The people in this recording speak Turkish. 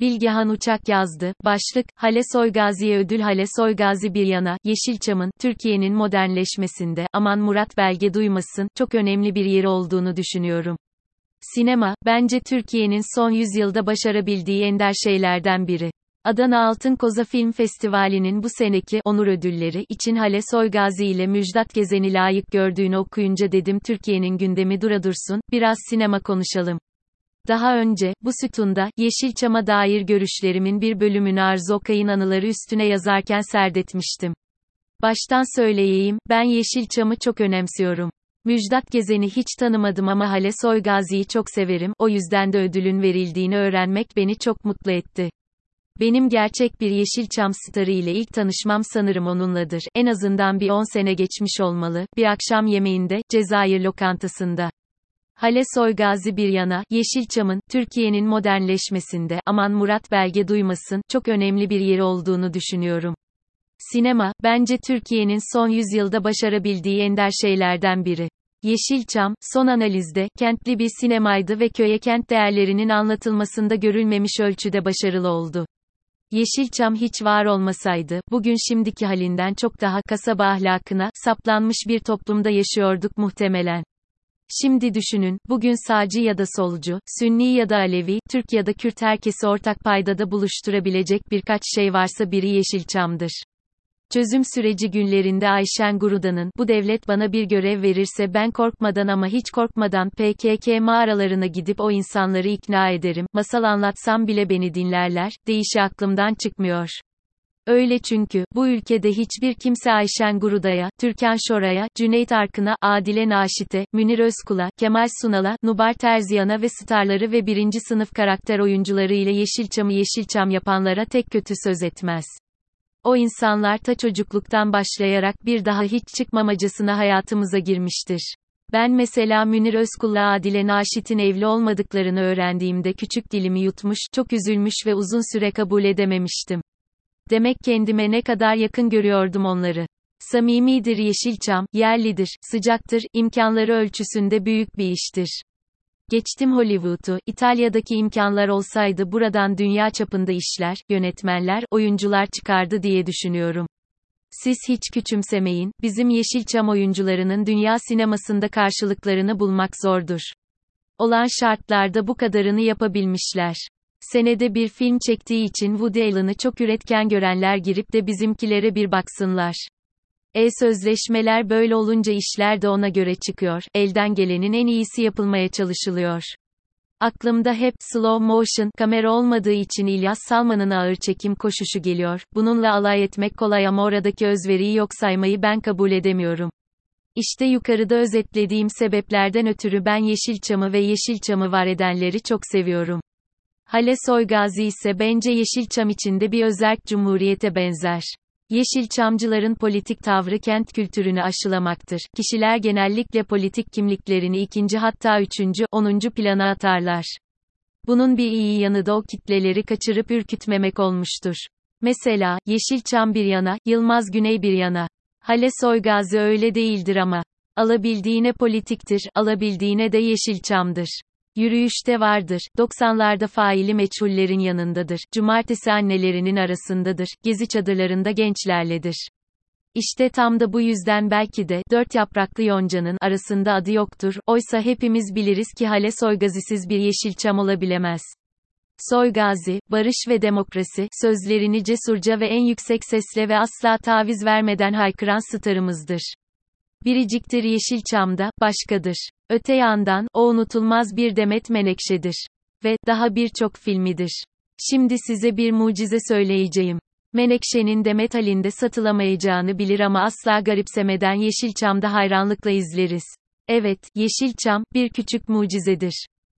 Bilgehan Uçak yazdı. Başlık, Hale Soygazi'ye ödül Hale Soygazi bir yana, Yeşilçam'ın, Türkiye'nin modernleşmesinde, aman Murat Belge duymasın, çok önemli bir yeri olduğunu düşünüyorum. Sinema, bence Türkiye'nin son yüzyılda başarabildiği ender şeylerden biri. Adana Altın Koza Film Festivali'nin bu seneki onur ödülleri için Hale Soygazi ile Müjdat Gezen'i layık gördüğünü okuyunca dedim Türkiye'nin gündemi dura dursun, biraz sinema konuşalım. Daha önce, bu sütunda, Yeşilçam'a dair görüşlerimin bir bölümünü Arzu Okay'ın anıları üstüne yazarken serdetmiştim. Baştan söyleyeyim, ben Yeşilçam'ı çok önemsiyorum. Müjdat Gezen'i hiç tanımadım ama Hale Soygazi'yi çok severim, o yüzden de ödülün verildiğini öğrenmek beni çok mutlu etti. Benim gerçek bir Yeşilçam starı ile ilk tanışmam sanırım onunladır. En azından bir 10 sene geçmiş olmalı. Bir akşam yemeğinde, Cezayir lokantasında. Hale Soygazi bir yana, Yeşilçam'ın, Türkiye'nin modernleşmesinde, aman Murat Belge duymasın, çok önemli bir yeri olduğunu düşünüyorum. Sinema, bence Türkiye'nin son yüzyılda başarabildiği ender şeylerden biri. Yeşilçam, son analizde, kentli bir sinemaydı ve köye kent değerlerinin anlatılmasında görülmemiş ölçüde başarılı oldu. Yeşilçam hiç var olmasaydı, bugün şimdiki halinden çok daha kasaba ahlakına, saplanmış bir toplumda yaşıyorduk muhtemelen. Şimdi düşünün, bugün sağcı ya da solcu, Sünni ya da Alevi, Türk ya da Kürt herkesi ortak paydada buluşturabilecek birkaç şey varsa biri Yeşilçam'dır. Çözüm süreci günlerinde Ayşen Gurudan'ın, bu devlet bana bir görev verirse ben korkmadan ama hiç korkmadan PKK mağaralarına gidip o insanları ikna ederim, masal anlatsam bile beni dinlerler, deyişi aklımdan çıkmıyor. Öyle çünkü, bu ülkede hiçbir kimse Ayşen Guruda'ya, Türkan Şoray'a, Cüneyt Arkın'a, Adile Naşit'e, Münir Özkul'a, Kemal Sunal'a, Nubar Terziyan'a ve starları ve birinci sınıf karakter oyuncuları ile Yeşilçam'ı Yeşilçam yapanlara tek kötü söz etmez. O insanlar ta çocukluktan başlayarak bir daha hiç çıkmamacasına hayatımıza girmiştir. Ben mesela Münir Özkul'la Adile Naşit'in evli olmadıklarını öğrendiğimde küçük dilimi yutmuş, çok üzülmüş ve uzun süre kabul edememiştim. Demek kendime ne kadar yakın görüyordum onları. Samimidir Yeşilçam, yerlidir, sıcaktır, imkanları ölçüsünde büyük bir iştir. Geçtim Hollywood'u, İtalya'daki imkanlar olsaydı buradan dünya çapında işler, yönetmenler, oyuncular çıkardı diye düşünüyorum. Siz hiç küçümsemeyin, bizim Yeşilçam oyuncularının dünya sinemasında karşılıklarını bulmak zordur. Olan şartlarda bu kadarını yapabilmişler. Senede bir film çektiği için Woody Allen'ı çok üretken görenler girip de bizimkilere bir baksınlar. E-sözleşmeler böyle olunca işler de ona göre çıkıyor, elden gelenin en iyisi yapılmaya çalışılıyor. Aklımda hep slow motion kamera olmadığı için İlyas Salman'ın ağır çekim koşuşu geliyor. Bununla alay etmek kolay ama oradaki özveriyi yok saymayı ben kabul edemiyorum. İşte yukarıda özetlediğim sebeplerden ötürü ben Yeşilçam'ı ve Yeşilçam'ı var edenleri çok seviyorum. Hale Soygazi ise bence Yeşilçam içinde bir özerk cumhuriyete benzer. Yeşilçamcıların politik tavrı kent kültürünü aşılamaktır. Kişiler genellikle politik kimliklerini ikinci hatta üçüncü, onuncu plana atarlar. Bunun bir iyi yanı da o kitleleri kaçırıp ürkütmemek olmuştur. Mesela, Yeşilçam bir yana, Yılmaz Güney bir yana. Hale Soygazi öyle değildir ama. Alabildiğine politiktir, alabildiğine de Yeşilçam'dır. Yürüyüşte vardır, 90'larda faili meçhullerin yanındadır, cumartesi annelerinin arasındadır, gezi çadırlarında gençlerledir. İşte tam da bu yüzden belki de, dört yapraklı yoncanın arasında adı yoktur, oysa hepimiz biliriz ki Hale Soygazisiz bir Yeşilçam olabilemez. Soygazi, barış ve demokrasi, sözlerini cesurca ve en yüksek sesle ve asla taviz vermeden haykıran starımızdır. Biriciktir Yeşilçam'da, başkadır. Öte yandan, o unutulmaz bir Demet Menekşe'dir. Ve, daha birçok filmidir. Şimdi size bir mucize söyleyeceğim. Menekşe'nin Demet halinde satılamayacağını bilir ama asla garipsemeden Yeşilçam'da hayranlıkla izleriz. Evet, Yeşilçam, bir küçük mucizedir.